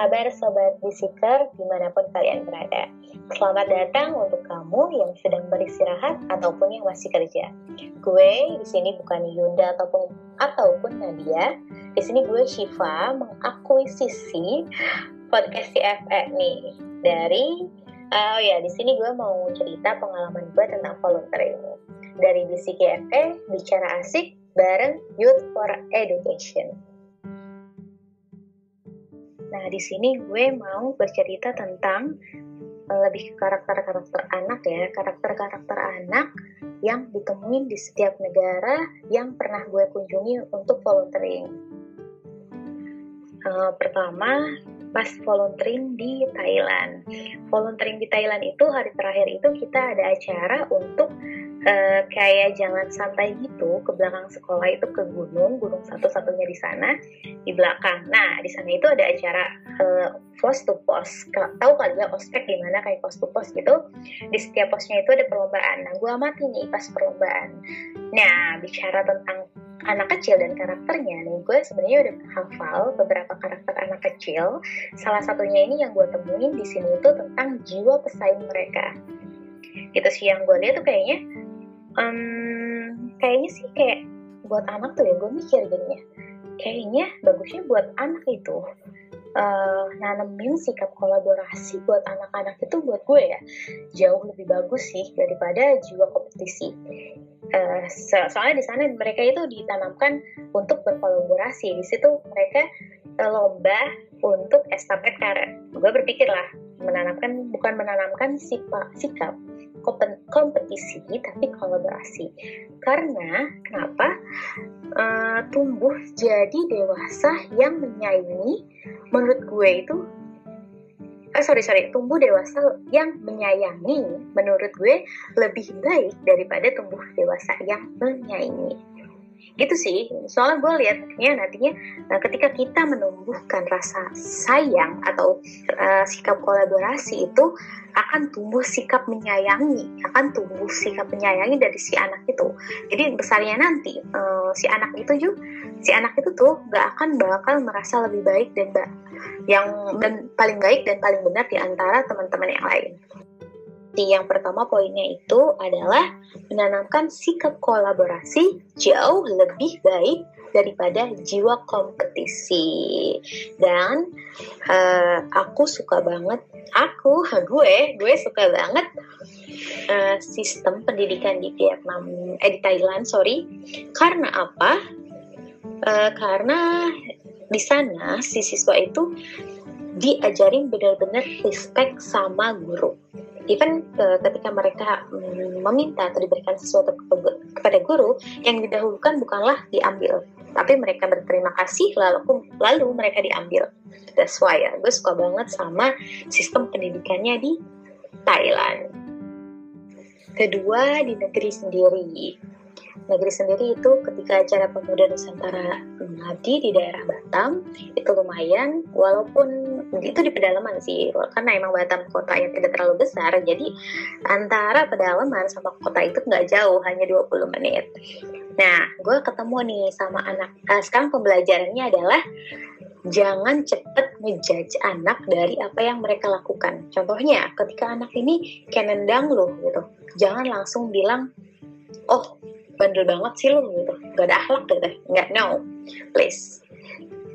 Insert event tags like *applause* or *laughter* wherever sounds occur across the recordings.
kabar Sobat Bisiker di mana pun kalian berada? Selamat datang untuk kamu yang sedang beristirahat ataupun yang masih kerja. Gue di sini bukan Yunda ataupun ataupun Nadia. Di sini gue Shiva mengakuisisi podcast CFE nih dari oh ya di sini gue mau cerita pengalaman gue tentang volunteering dari BCKFE bicara asik bareng Youth for Education. Nah, di sini gue mau bercerita tentang uh, lebih karakter-karakter anak ya, karakter-karakter anak yang ditemuin di setiap negara yang pernah gue kunjungi untuk volunteering. Uh, pertama, pas volunteering di Thailand. Volunteering di Thailand itu hari terakhir itu kita ada acara untuk uh, kayak jangan santai gitu ke belakang sekolah itu ke gunung gunung satu-satunya di sana di belakang. Nah di sana itu ada acara uh, post to post. Tahu kali ya ospek gimana kayak post to post gitu? Di setiap posnya itu ada perlombaan. Nah gue amati nih pas perlombaan. Nah bicara tentang anak kecil dan karakternya nih gue sebenarnya udah hafal beberapa karakter anak kecil. Salah satunya ini yang gue temuin di sini itu tentang jiwa pesaing mereka. Gitu sih yang gue lihat tuh kayaknya um, kayaknya sih kayak buat anak tuh ya gue mikir gini ya kayaknya bagusnya buat anak itu uh, nanemin sikap kolaborasi buat anak-anak itu buat gue ya jauh lebih bagus sih daripada jiwa kompetisi. Uh, so soalnya di sana mereka itu ditanamkan untuk berkolaborasi. Di situ mereka uh, lomba untuk estafet karet. Gue berpikir lah menanamkan bukan menanamkan sikap kompetisi tapi kolaborasi. Karena kenapa? Uh, tumbuh jadi dewasa yang menyayangi menurut gue itu eh, sorry sorry tumbuh dewasa yang menyayangi menurut gue lebih baik daripada tumbuh dewasa yang menyayangi gitu sih. Soalnya gue lihatnya nantinya nah, ketika kita menumbuhkan rasa sayang atau uh, sikap kolaborasi itu akan tumbuh sikap menyayangi akan tumbuh sikap menyayangi dari si anak itu. Jadi besarnya nanti uh, si anak itu juga si anak itu tuh gak akan bakal merasa lebih baik dan yang dan paling baik dan paling benar di antara teman-teman yang lain yang pertama poinnya itu adalah menanamkan sikap kolaborasi jauh lebih baik daripada jiwa kompetisi. Dan uh, aku suka banget, aku, *laughs* gue, gue suka banget uh, sistem pendidikan di Vietnam, eh di Thailand, sorry. Karena apa? Uh, karena di sana si siswa itu diajarin benar-benar respect sama guru even uh, ketika mereka um, meminta atau diberikan sesuatu kepada guru yang didahulukan bukanlah diambil. Tapi mereka berterima kasih lalu lalu mereka diambil. That's why ya gue suka banget sama sistem pendidikannya di Thailand. Kedua di negeri sendiri negeri sendiri itu ketika acara pemuda Nusantara mengabdi di daerah Batam itu lumayan walaupun itu di pedalaman sih karena emang Batam kota yang tidak terlalu besar jadi antara pedalaman sama kota itu nggak jauh hanya 20 menit nah gue ketemu nih sama anak nah, sekarang pembelajarannya adalah jangan cepet ngejudge anak dari apa yang mereka lakukan. Contohnya, ketika anak ini kayak nendang lo gitu, jangan langsung bilang, oh bandel banget sih lu gitu. Gak ada akhlak gitu nggak no. Please.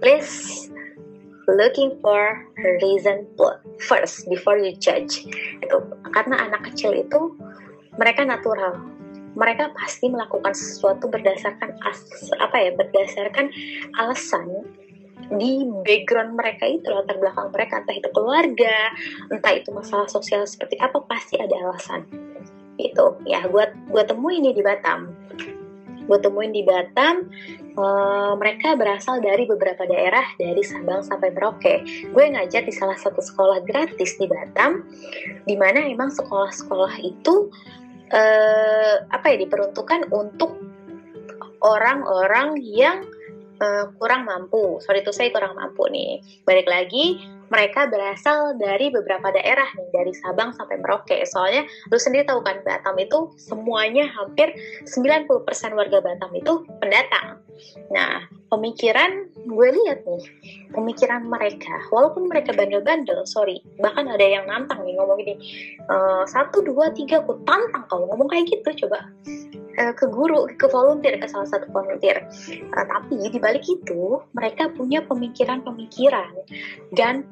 Please looking for reason first before you judge. Itu karena anak kecil itu mereka natural. Mereka pasti melakukan sesuatu berdasarkan as, apa ya berdasarkan alasan di background mereka itu latar belakang mereka. Entah itu keluarga entah itu masalah sosial seperti apa pasti ada alasan itu. Ya gue gue temuin ini di Batam. Gue temuin di Batam uh, mereka berasal dari beberapa daerah dari Sabang sampai Merauke. Gue ngajar di salah satu sekolah gratis di Batam di mana emang sekolah-sekolah itu uh, apa ya diperuntukkan untuk orang-orang yang uh, kurang mampu. Sorry itu saya kurang mampu nih. Balik lagi mereka berasal dari beberapa daerah nih, dari Sabang sampai Merauke. Soalnya lu sendiri tahu kan Batam itu semuanya hampir 90% warga Batam itu pendatang. Nah, pemikiran gue lihat nih, pemikiran mereka, walaupun mereka bandel-bandel, sorry, bahkan ada yang nantang nih ngomong gini, e, satu, dua, tiga, aku tantang kau ngomong kayak gitu, coba e, ke guru, ke volunteer, ke salah satu volunteer. E, tapi di balik itu, mereka punya pemikiran-pemikiran dan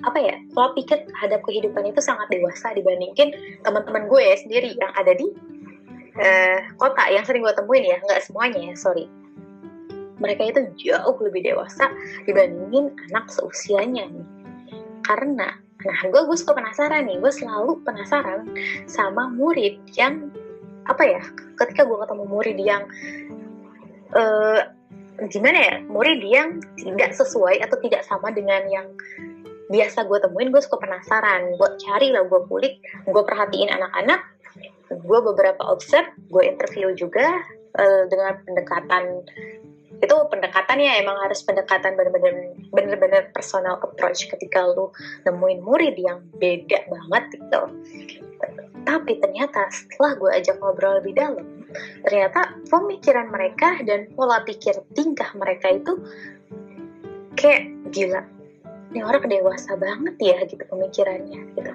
apa ya kalau pikir hadap kehidupan itu sangat dewasa dibandingin teman-teman gue sendiri yang ada di uh, kota yang sering gue temuin ya. Nggak semuanya ya sorry. Mereka itu jauh lebih dewasa dibandingin anak seusianya nih. Karena nah gue gue suka penasaran nih. Gue selalu penasaran sama murid yang apa ya ketika gue ketemu murid yang uh, gimana ya murid yang tidak sesuai atau tidak sama dengan yang biasa gue temuin gue suka penasaran. Gue cari lah gue kulik gue perhatiin anak-anak. Gue beberapa observe gue interview juga uh, dengan pendekatan itu pendekatannya emang harus pendekatan bener-bener bener-bener personal approach ketika lu nemuin murid yang beda banget gitu tapi ternyata setelah gue ajak ngobrol lebih dalam ternyata pemikiran mereka dan pola pikir tingkah mereka itu kayak gila ini orang dewasa banget ya gitu pemikirannya gitu.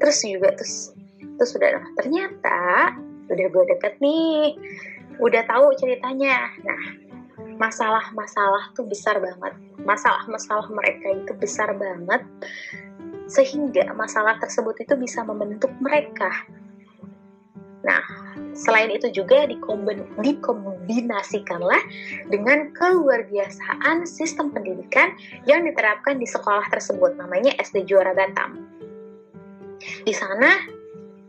Terus juga terus terus udah nah, ternyata udah gue deket nih udah tahu ceritanya. Nah masalah-masalah tuh besar banget. Masalah-masalah mereka itu besar banget sehingga masalah tersebut itu bisa membentuk mereka nah Selain itu juga dikombinasikanlah dengan keluarbiasaan sistem pendidikan yang diterapkan di sekolah tersebut, namanya SD Juara Batam. Di sana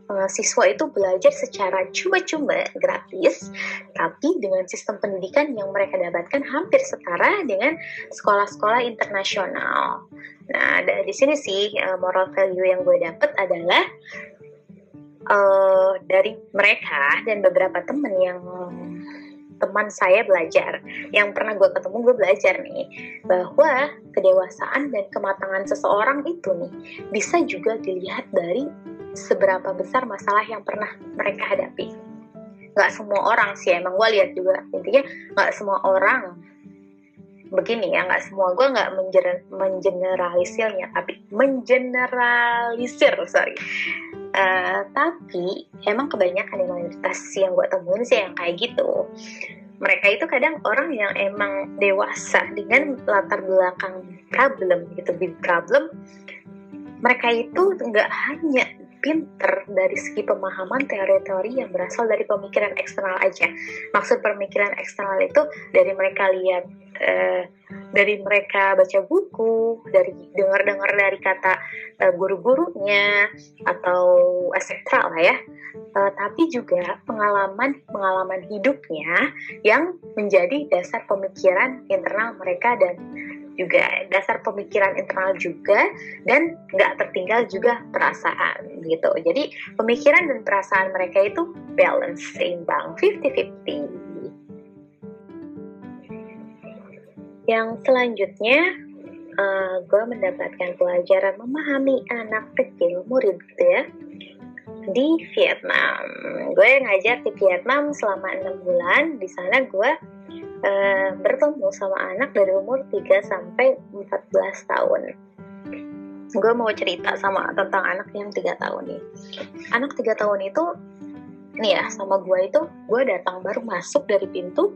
eh, siswa itu belajar secara cuma-cuma gratis, tapi dengan sistem pendidikan yang mereka dapatkan hampir setara dengan sekolah-sekolah internasional. Nah, di sini sih eh, moral value yang gue dapet adalah uh, dari mereka dan beberapa temen yang teman saya belajar yang pernah gue ketemu gue belajar nih bahwa kedewasaan dan kematangan seseorang itu nih bisa juga dilihat dari seberapa besar masalah yang pernah mereka hadapi. Nggak semua orang sih emang gue lihat juga. Intinya nggak semua orang begini ya nggak semua. Gue nggak mengeneralisirnya tapi mengeneralisir sorry. Uh, tapi emang kebanyakan di mayoritas yang gue temuin sih yang kayak gitu. Mereka itu kadang orang yang emang dewasa dengan latar belakang problem gitu big problem. Mereka itu nggak hanya pinter dari segi pemahaman teori-teori yang berasal dari pemikiran eksternal aja. Maksud pemikiran eksternal itu dari mereka lihat uh, dari mereka baca buku, dari dengar-dengar dari kata uh, guru-gurunya atau etc lah ya. Uh, tapi juga pengalaman-pengalaman hidupnya yang menjadi dasar pemikiran internal mereka dan juga dasar pemikiran internal juga dan nggak tertinggal juga perasaan gitu. Jadi pemikiran dan perasaan mereka itu balance seimbang 50-50. Yang selanjutnya, uh, eh, gue mendapatkan pelajaran memahami anak kecil, murid gitu ya, di Vietnam. Gue ngajar di Vietnam selama enam bulan. Di sana gue uh, bertemu sama anak dari umur 3 sampai 14 tahun. Gue mau cerita sama tentang anak yang tiga tahun nih. Anak tiga tahun itu, nih ya, sama gue itu, gue datang baru masuk dari pintu,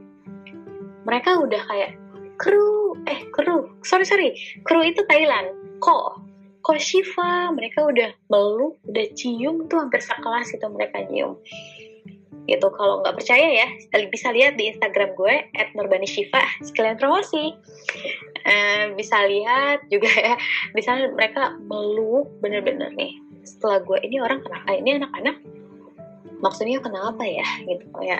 mereka udah kayak kru. Eh kru. Sorry sorry. Kru itu Thailand. Kok kok Shiva. Mereka udah meluk udah cium tuh hampir sekelas itu mereka nyium. Gitu kalau nggak percaya ya bisa lihat di Instagram gue @nurbanishiva. Sekalian promosi. Uh, bisa lihat juga ya. Di sana mereka meluk bener-bener nih. Setelah gue ini orang kenapa ini anak-anak maksudnya kenapa ya? Gitu ya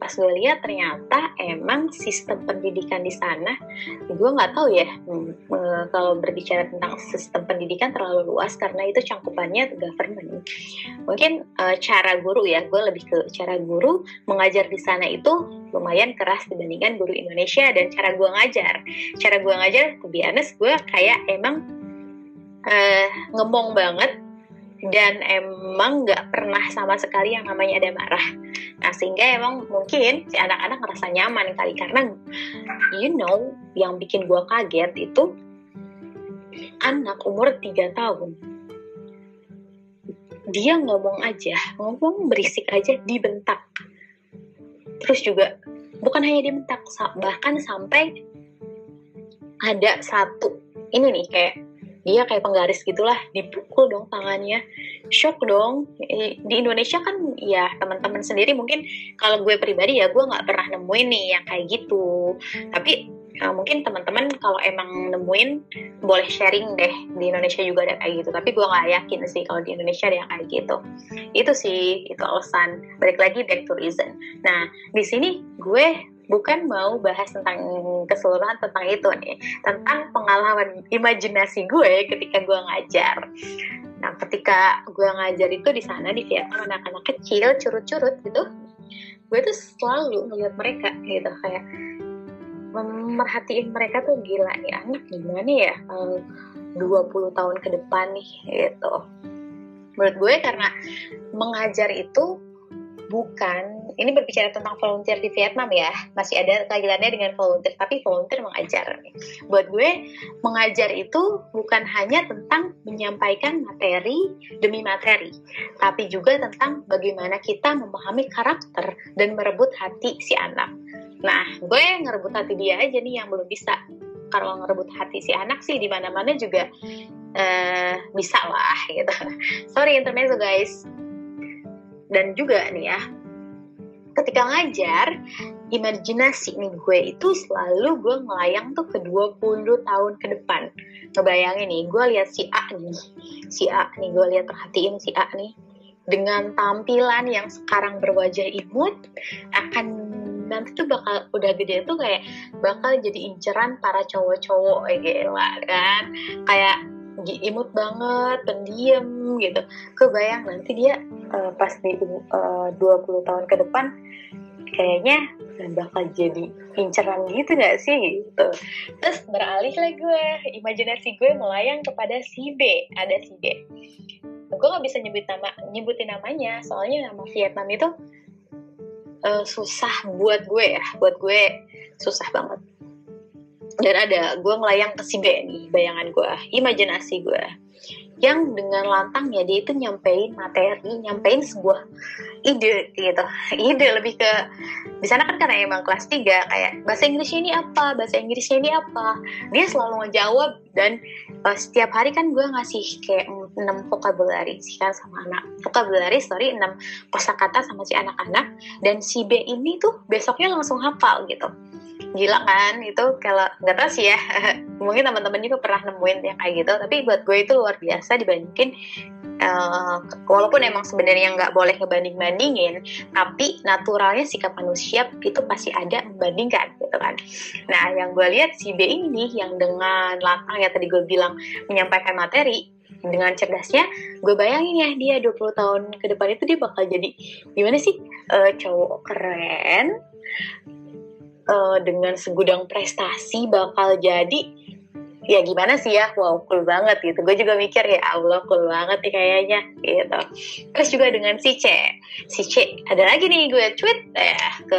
pas gue lihat ternyata emang sistem pendidikan di sana gue nggak tahu ya hmm, eh, kalau berbicara tentang sistem pendidikan terlalu luas karena itu cangkupannya government. Mungkin uh, cara guru ya gue lebih ke cara guru mengajar di sana itu lumayan keras dibandingkan guru Indonesia dan cara gue ngajar. Cara gue ngajar honest gue kayak emang uh, ngomong banget dan emang nggak pernah sama sekali yang namanya ada marah. Nah sehingga emang mungkin si anak-anak ngerasa nyaman kali karena you know yang bikin gue kaget itu anak umur 3 tahun dia ngomong aja, ngomong berisik aja dibentak. Terus juga bukan hanya dibentak, bahkan sampai ada satu ini nih kayak dia kayak penggaris gitulah dipukul dong tangannya. Shock dong. Di Indonesia kan ya teman-teman sendiri mungkin kalau gue pribadi ya gue nggak pernah nemuin nih yang kayak gitu. Tapi uh, mungkin teman-teman kalau emang nemuin boleh sharing deh. Di Indonesia juga ada kayak gitu. Tapi gue nggak yakin sih kalau di Indonesia ada yang kayak gitu. Itu sih itu alasan. Balik lagi back to reason. Nah di sini gue bukan mau bahas tentang keseluruhan tentang itu nih, tentang pengalaman imajinasi gue ketika gue ngajar. Nah, ketika gue ngajar itu di sana di Vietnam anak-anak kecil curut-curut gitu, gue tuh selalu melihat mereka gitu kayak memerhatiin mereka tuh gila nih anak gimana ya 20 tahun ke depan nih gitu. Menurut gue karena mengajar itu bukan. Ini berbicara tentang volunteer di Vietnam ya. Masih ada kaitannya dengan volunteer. Tapi volunteer mengajar buat gue mengajar itu bukan hanya tentang menyampaikan materi demi materi tapi juga tentang bagaimana kita memahami karakter dan merebut hati si anak. Nah gue ngerebut hati dia aja nih yang belum bisa. Kalau ngerebut hati si anak sih di mana-mana juga uh, bisa lah gitu. *laughs* Sorry intermezzo guys dan juga nih ya ketika ngajar imajinasi nih gue itu selalu gue ngelayang tuh ke 20 tahun ke depan. Ngebayangin nih gue lihat si A nih si A nih gue lihat perhatiin si A nih dengan tampilan yang sekarang berwajah imut akan nanti tuh bakal udah gede tuh kayak bakal jadi inceran para cowok-cowok ya kan. Kayak imut banget, pendiam gitu. Kebayang nanti dia uh, pas di eh, uh, 20 tahun ke depan kayaknya bakal jadi inceran gitu gak sih gitu. Terus beralih lah gue, imajinasi gue melayang kepada si B, ada si B. Gue gak bisa nyebut nama, nyebutin namanya, soalnya nama Vietnam itu uh, susah buat gue ya, buat gue susah banget dan ada gue ngelayang ke si B nih bayangan gue imajinasi gue yang dengan lantang ya dia itu nyampein materi nyampein sebuah ide gitu. Ide lebih ke di sana kan karena emang kelas 3 kayak bahasa Inggrisnya ini apa? Bahasa Inggrisnya ini apa? Dia selalu ngejawab dan uh, setiap hari kan gue ngasih kayak 6 vocabulary sih kan sama anak. Vocabulary sorry 6 kosakata sama si anak-anak. Dan si B ini tuh besoknya langsung hafal gitu gila kan itu kalau nggak tahu sih ya. *laughs* Mungkin teman-teman juga pernah nemuin yang kayak gitu tapi buat gue itu luar biasa dibandingin uh, walaupun emang sebenarnya nggak boleh ngebanding bandingin tapi naturalnya sikap manusia itu pasti ada membandingkan gitu kan. Nah yang gue lihat si B ini yang dengan lantang ya tadi gue bilang menyampaikan materi dengan cerdasnya gue bayangin ya dia 20 tahun ke depan itu dia bakal jadi gimana sih? Uh, cowok keren uh, dengan segudang prestasi bakal jadi ya gimana sih ya? Wow cool banget gitu. Gue juga mikir ya Allah cool banget nih kayaknya gitu. Terus juga dengan si C. Si C ada lagi nih gue tweet eh ke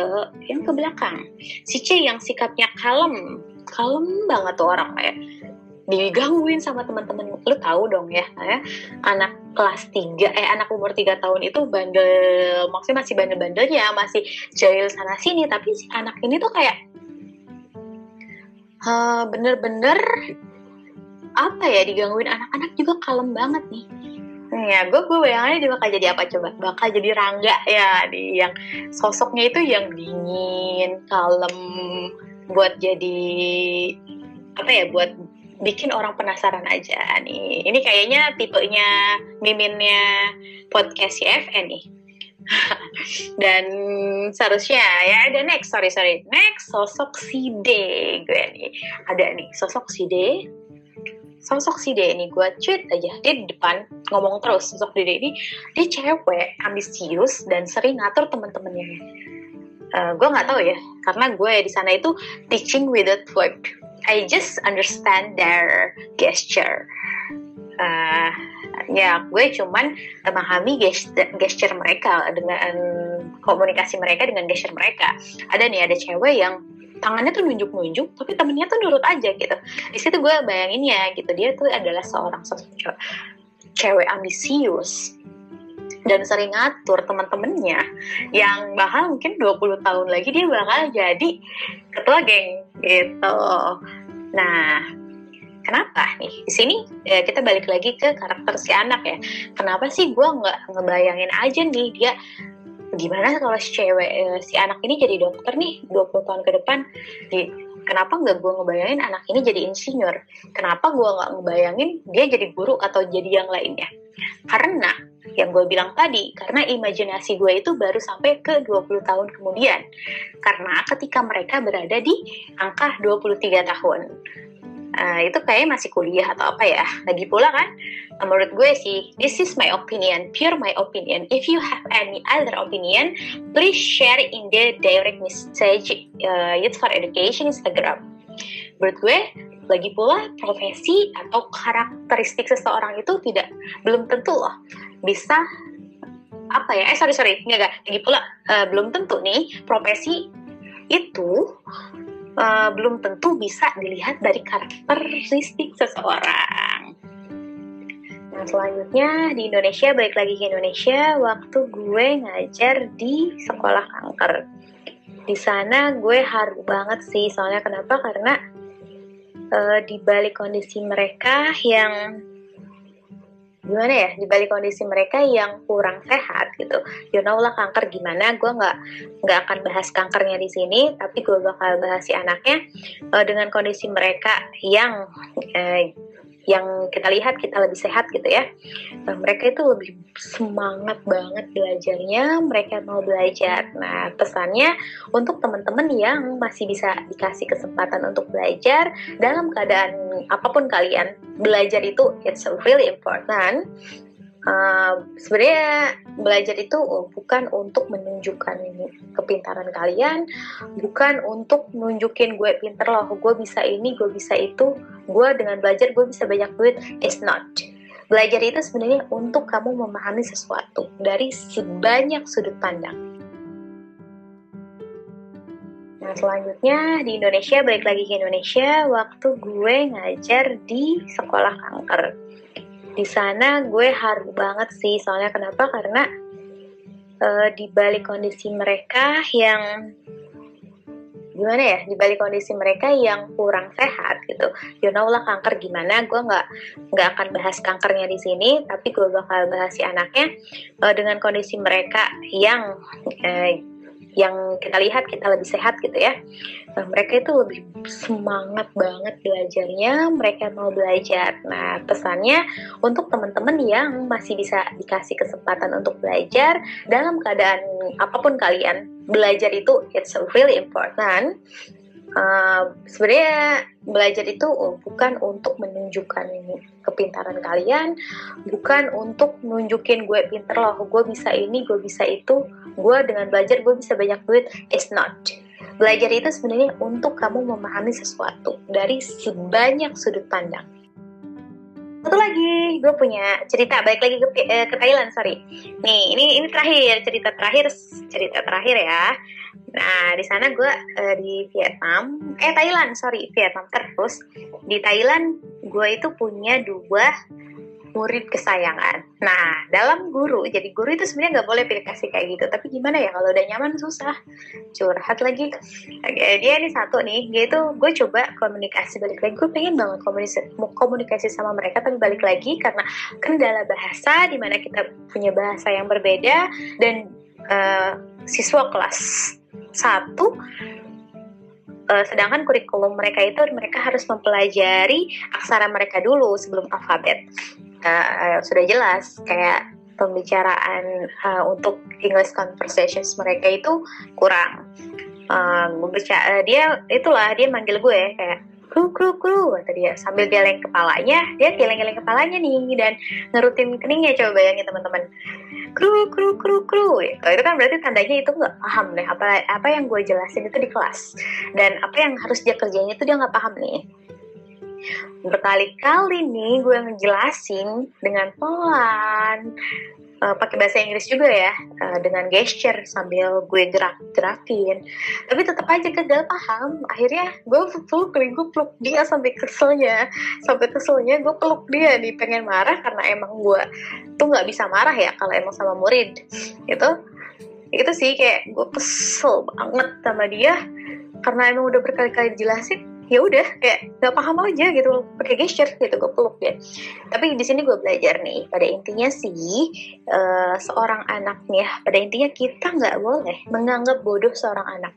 yang ke belakang. Si C yang sikapnya kalem kalem banget tuh orang kayak digangguin sama teman-teman. Lu tahu dong ya, ya anak kelas 3 eh anak umur 3 tahun itu bandel maksudnya masih bandel-bandelnya masih jahil sana sini tapi si anak ini tuh kayak bener-bener apa ya digangguin anak-anak juga kalem banget nih. Ya gue gue bayangannya dia bakal jadi apa coba? Bakal jadi rangga ya di yang sosoknya itu yang dingin kalem buat jadi apa ya buat bikin orang penasaran aja nih. Ini kayaknya tipenya miminnya podcast CFN nih. *laughs* dan seharusnya ya ada next sorry sorry. Next sosok si D gue nih. Ada nih sosok si D. Sosok si D ini gue tweet aja. Dia di depan ngomong terus. Sosok D ini dia cewek ambisius dan sering ngatur temen-temennya. Uh, gue nggak tahu ya karena gue di sana itu teaching without word I just understand their gesture. Uh, ya gue cuman memahami gesture mereka dengan komunikasi mereka dengan gesture mereka. Ada nih ada cewek yang tangannya tuh nunjuk-nunjuk tapi temennya tuh nurut aja gitu. Di situ gue bayangin ya gitu. Dia tuh adalah seorang sosok cewek, ambisius dan sering ngatur teman-temannya. Yang bakal mungkin 20 tahun lagi dia bakal jadi ketua geng gitu. Nah, kenapa nih? Di sini ya kita balik lagi ke karakter si anak ya. Kenapa sih gue nggak ngebayangin aja nih dia gimana kalau si cewek eh, si anak ini jadi dokter nih 20 tahun ke depan? Di kenapa nggak gue ngebayangin anak ini jadi insinyur? Kenapa gue nggak ngebayangin dia jadi guru atau jadi yang lainnya? Karena yang gue bilang tadi karena imajinasi gue itu baru sampai ke 20 tahun kemudian. Karena ketika mereka berada di angka 23 tahun uh, itu kayaknya masih kuliah atau apa ya. Lagi pula kan menurut gue sih this is my opinion pure my opinion. If you have any other opinion please share in the direct message uh, youth for education instagram. Menurut gue lagi pula profesi atau karakteristik seseorang itu tidak belum tentu loh bisa apa ya eh sorry sorry enggak lagi pula uh, belum tentu nih profesi itu uh, belum tentu bisa dilihat dari karakteristik seseorang. Nah selanjutnya di Indonesia, balik lagi ke Indonesia, waktu gue ngajar di sekolah kanker. Di sana gue haru banget sih, soalnya kenapa? Karena uh, di balik kondisi mereka yang gimana ya di balik kondisi mereka yang kurang sehat gitu. You know lah kanker gimana gue nggak nggak akan bahas kankernya di sini tapi gue bakal bahas si anaknya uh, dengan kondisi mereka yang uh, yang kita lihat kita lebih sehat gitu ya. Nah, mereka itu lebih semangat banget belajarnya mereka mau belajar. Nah pesannya untuk teman-teman yang masih bisa dikasih kesempatan untuk belajar dalam keadaan apa pun kalian belajar itu it's really important Uh, sebenarnya belajar itu bukan untuk menunjukkan kepintaran kalian, bukan untuk nunjukin gue pinter loh, gue bisa ini, gue bisa itu, gue dengan belajar gue bisa banyak duit. It's not. Belajar itu sebenarnya untuk kamu memahami sesuatu dari sebanyak sudut pandang. Nah selanjutnya di Indonesia, balik lagi ke Indonesia, waktu gue ngajar di sekolah kanker di sana gue haru banget sih soalnya kenapa? Karena uh, di balik kondisi mereka yang gimana ya? Di balik kondisi mereka yang kurang sehat gitu. You know lah kanker gimana? Gue nggak nggak akan bahas kankernya di sini tapi gue bakal bahas si anaknya uh, dengan kondisi mereka yang uh, yang kita lihat kita lebih sehat gitu ya. Nah, mereka itu lebih semangat banget belajarnya mereka mau belajar. Nah pesannya untuk teman-teman yang masih bisa dikasih kesempatan untuk belajar dalam keadaan apa pun kalian belajar itu it's really important Sebenarnya belajar itu bukan untuk menunjukkan kepintaran kalian, bukan untuk nunjukin gue pinter loh, gue bisa ini, gue bisa itu, gue dengan belajar gue bisa banyak duit. It's not. Belajar itu sebenarnya untuk kamu memahami sesuatu dari sebanyak sudut pandang. Satu lagi, gue punya cerita balik lagi ke, eh, ke Thailand, sorry. Nih, ini ini terakhir cerita terakhir cerita terakhir ya Nah, di sana gue uh, di Vietnam, eh Thailand, sorry, Vietnam terus. Di Thailand, gue itu punya dua murid kesayangan. Nah, dalam guru, jadi guru itu sebenarnya nggak boleh pilih kasih kayak gitu. Tapi gimana ya kalau udah nyaman susah. Curhat lagi. Oke, dia ini satu nih, dia itu gue coba komunikasi balik lagi. Gue pengen banget komunikasi, komunikasi sama mereka, tapi balik lagi karena kendala bahasa, di mana kita punya bahasa yang berbeda dan uh, siswa kelas satu uh, sedangkan kurikulum mereka itu mereka harus mempelajari aksara mereka dulu sebelum alfabet. Uh, sudah jelas kayak pembicaraan uh, untuk English conversations mereka itu kurang. Uh, dia itulah dia manggil gue kayak kru kru kru kata dia. Sambil geleng kepalanya dia geleng-geleng kepalanya nih dan ngerutin keningnya coba bayangin teman-teman. Kru kru kru kru gitu. itu kan berarti tandanya itu nggak paham deh apa apa yang gue jelasin itu di kelas. Dan apa yang harus dia kerjain itu dia nggak paham nih. Berkali-kali nih gue ngejelasin dengan pelan uh, pakai bahasa Inggris juga ya uh, dengan gesture sambil gue gerak-gerakin. Tapi tetap aja gagal paham? Akhirnya gue peluk gue peluk dia sampai keselnya. Sampai keselnya gue peluk dia. Nih pengen marah karena emang gue tuh nggak bisa marah ya kalau emang sama murid. Gitu. Itu sih kayak gue kesel banget sama dia. Karena emang udah berkali-kali dijelasin ya udah kayak nggak paham aja gitu pakai gesture gitu gue peluk dia. Tapi di sini gue belajar nih pada intinya sih uh, seorang anak nih ya pada intinya kita nggak boleh menganggap bodoh seorang anak.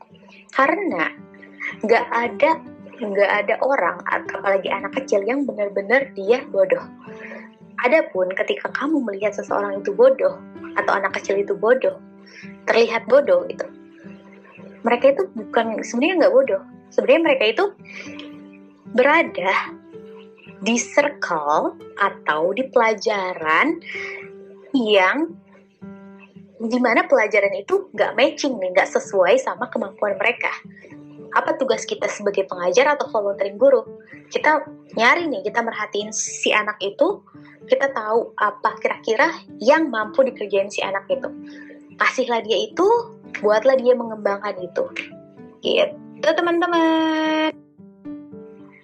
Karena nggak ada nggak ada orang apalagi anak kecil yang benar-benar dia bodoh. Adapun ketika kamu melihat seseorang itu bodoh atau anak kecil itu bodoh, terlihat bodoh itu, mereka itu bukan sebenarnya nggak bodoh, sebenarnya mereka itu berada di circle atau di pelajaran yang di mana pelajaran itu nggak matching nih, nggak sesuai sama kemampuan mereka. Apa tugas kita sebagai pengajar atau volunteering guru? Kita nyari nih, kita merhatiin si anak itu, kita tahu apa kira-kira yang mampu dikerjain si anak itu. Kasihlah dia itu, buatlah dia mengembangkan itu. Gitu itu teman-teman.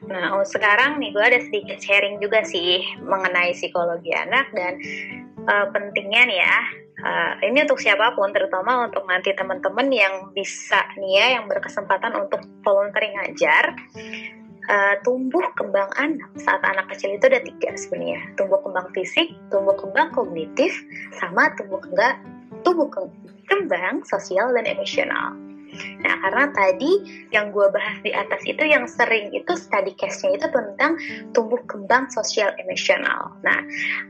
Nah, oh, sekarang nih gue ada sedikit sharing juga sih mengenai psikologi anak dan uh, pentingnya nih ya. Uh, ini untuk siapa pun, terutama untuk nanti teman-teman yang bisa nih ya, yang berkesempatan untuk volunteering ngajar. Uh, tumbuh kembang anak saat anak kecil itu ada tiga sebenarnya tumbuh kembang fisik, tumbuh kembang kognitif, sama tumbuh kembang tumbuh kembang sosial dan emosional. Nah, karena tadi yang gue bahas di atas itu yang sering itu study case-nya itu tentang tumbuh kembang sosial emosional. Nah,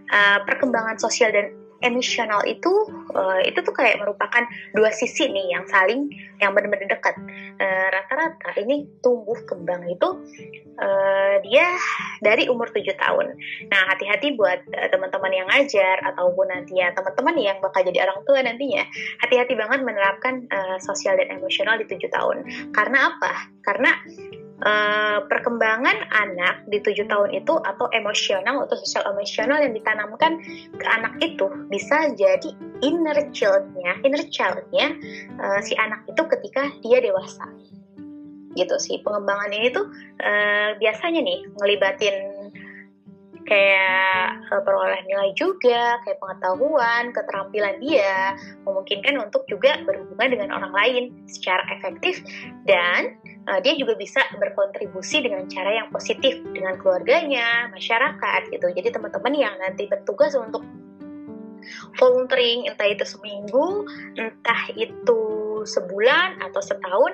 uh, perkembangan sosial dan emosional itu uh, itu tuh kayak merupakan dua sisi nih yang saling yang benar-benar dekat. Eh, rata-rata uh, ini tumbuh kembang itu uh, dia dari umur 7 tahun. Nah, hati-hati buat uh, teman-teman yang ngajar ataupun nantinya teman-teman yang bakal jadi orang tua nantinya, hati-hati banget menerapkan uh, sosial dan emosional di 7 tahun. Karena apa? Karena uh, perkembangan anak di tujuh tahun itu atau emosional atau sosial emosional yang ditanamkan ke anak itu bisa jadi inner childnya inner childnya uh, si anak itu ketika dia dewasa. Gitu sih pengembangan ini tuh uh, biasanya nih ngelibatin kayak uh, peroleh nilai juga, kayak pengetahuan, keterampilan dia, memungkinkan untuk juga berhubungan dengan orang lain secara efektif dan uh, dia juga bisa berkontribusi dengan cara yang positif dengan keluarganya, masyarakat gitu. Jadi teman-teman yang nanti bertugas untuk volunteering entah itu seminggu, entah itu sebulan atau setahun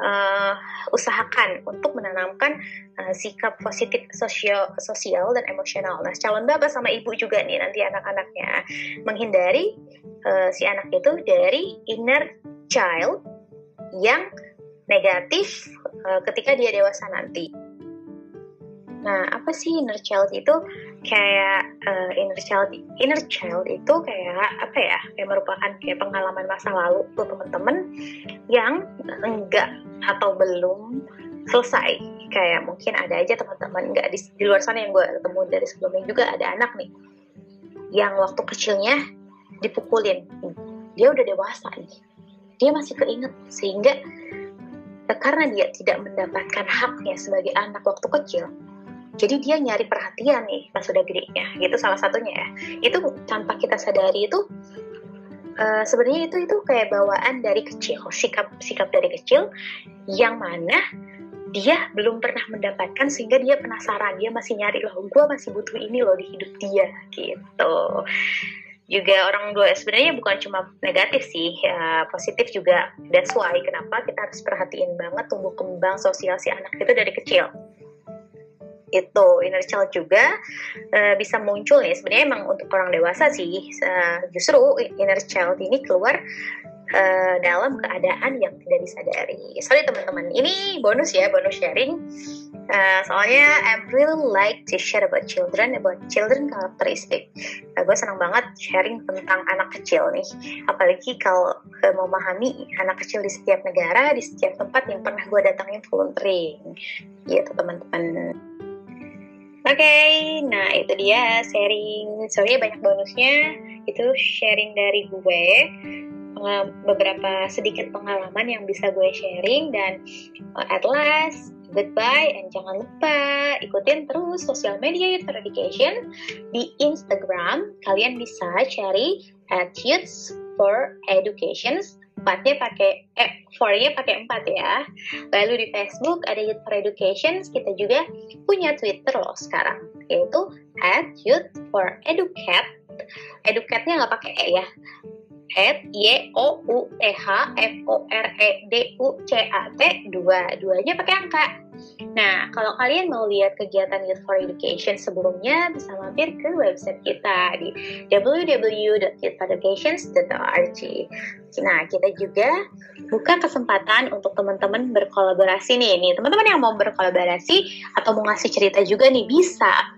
uh, usahakan untuk menanamkan uh, sikap positif sosial, sosial dan emosional. Nah, calon bapak sama ibu juga nih nanti anak-anaknya menghindari uh, si anak itu dari inner child yang negatif uh, ketika dia dewasa nanti. Nah, apa sih inner child itu? Kayak uh, inner child, inner child itu kayak apa ya? Kayak merupakan kayak pengalaman masa lalu tuh teman-teman yang enggak atau belum selesai. Kayak mungkin ada aja teman-teman enggak di, di luar sana yang gue ketemu dari sebelumnya juga ada anak nih yang waktu kecilnya dipukulin. Dia udah dewasa nih. Dia masih keinget sehingga karena dia tidak mendapatkan haknya sebagai anak waktu kecil, jadi dia nyari perhatian nih pas sudah gedenya gitu salah satunya ya. Itu tanpa kita sadari itu uh, sebenarnya itu itu kayak bawaan dari kecil sikap sikap dari kecil yang mana dia belum pernah mendapatkan sehingga dia penasaran dia masih nyari loh gue masih butuh ini loh di hidup dia gitu juga orang dua sebenarnya bukan cuma negatif sih ya, positif juga. That's why kenapa kita harus perhatiin banget tumbuh kembang sosial si anak itu dari kecil. Itu inner child juga uh, bisa muncul ya sebenarnya emang untuk orang dewasa sih uh, justru inner child ini keluar uh, dalam keadaan yang tidak disadari. Sorry teman-teman, ini bonus ya, bonus sharing. Uh, soalnya I really like to share about children, about children karakteristik. Uh, gue senang banget sharing tentang anak kecil nih, apalagi kalau uh, memahami anak kecil di setiap negara, di setiap tempat yang pernah gue datangin volunteering, gitu teman-teman. Oke, okay, nah itu dia sharing. Sorry banyak bonusnya. Itu sharing dari gue beberapa sedikit pengalaman yang bisa gue sharing dan uh, at last goodbye and jangan lupa ikutin terus sosial media Youth for Education di Instagram. Kalian bisa cari at Youth for Education empatnya pakai eh pakai empat ya. Lalu di Facebook ada Youth for Education kita juga punya Twitter loh sekarang yaitu at Youth for Educat. Educatnya nggak pakai e ya at y o u t h f o r e d u c a t dua duanya pakai angka. Nah, kalau kalian mau lihat kegiatan Youth for Education sebelumnya, bisa mampir ke website kita di www.youthforeducation.org. Nah, kita juga buka kesempatan untuk teman-teman berkolaborasi nih. Nih, teman-teman yang mau berkolaborasi atau mau ngasih cerita juga nih bisa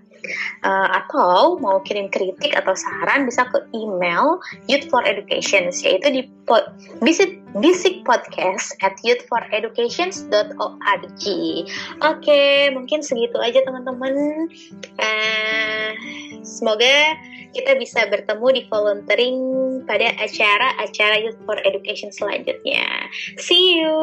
uh, atau mau kirim kritik atau saran bisa ke email Youth for Education yaitu di pod, visit Basic Podcast at youthforeducations.org. Oke, okay, mungkin segitu aja teman-teman. Uh, semoga kita bisa bertemu di volunteering pada acara-acara Youth for Education selanjutnya. See you.